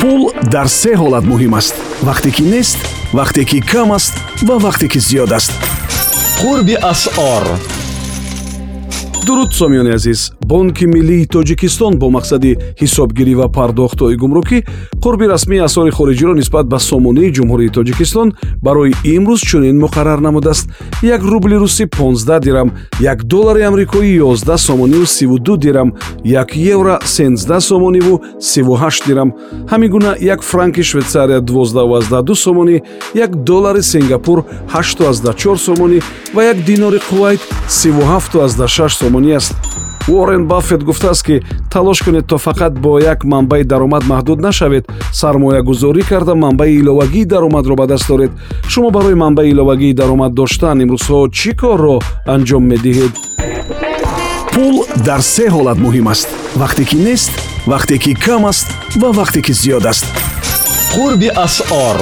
пул дар се ҳолат муҳим аст. Вақте ки нест вақте ки кам аст ва вақте ки зиёд аст. Қурби асъор дуруд сомиёни азиз бонки миллии тоҷикистон бо мақсади ҳисобгирӣ ва пардохтҳои гумрукӣ қурби расмии асъори хориҷиро нисбат ба сомонии ҷумҳурии тоҷикистон барои имрӯз чунин муқаррар намудааст. Як рубли русӣ 15 дирам як доллари амрикоӣ 11 сомониву 32 дирам як евро 13 сомониву 38 дирам. Ҳамин гуна як франки швейтсария 12 сомонӣ як доллари сингапур 84 сомонӣ ва як динори қувайт 37 сомонӣ аст. Уоррен баффет гуфтааст ки талош кунед то фақат бо як манбаи даромад маҳдуд нашавед. Сармоягузорӣ карда манбаи иловагии даромадро ба даст доред. Шумо барои манбаи иловагии даромад доштан имрӯзҳо чӣ корро анҷом медиҳед? Пул дар се ҳолат муҳим аст. Вақте ки нест вақте ки кам аст ва вақте ки зиёд аст. Қурби асъор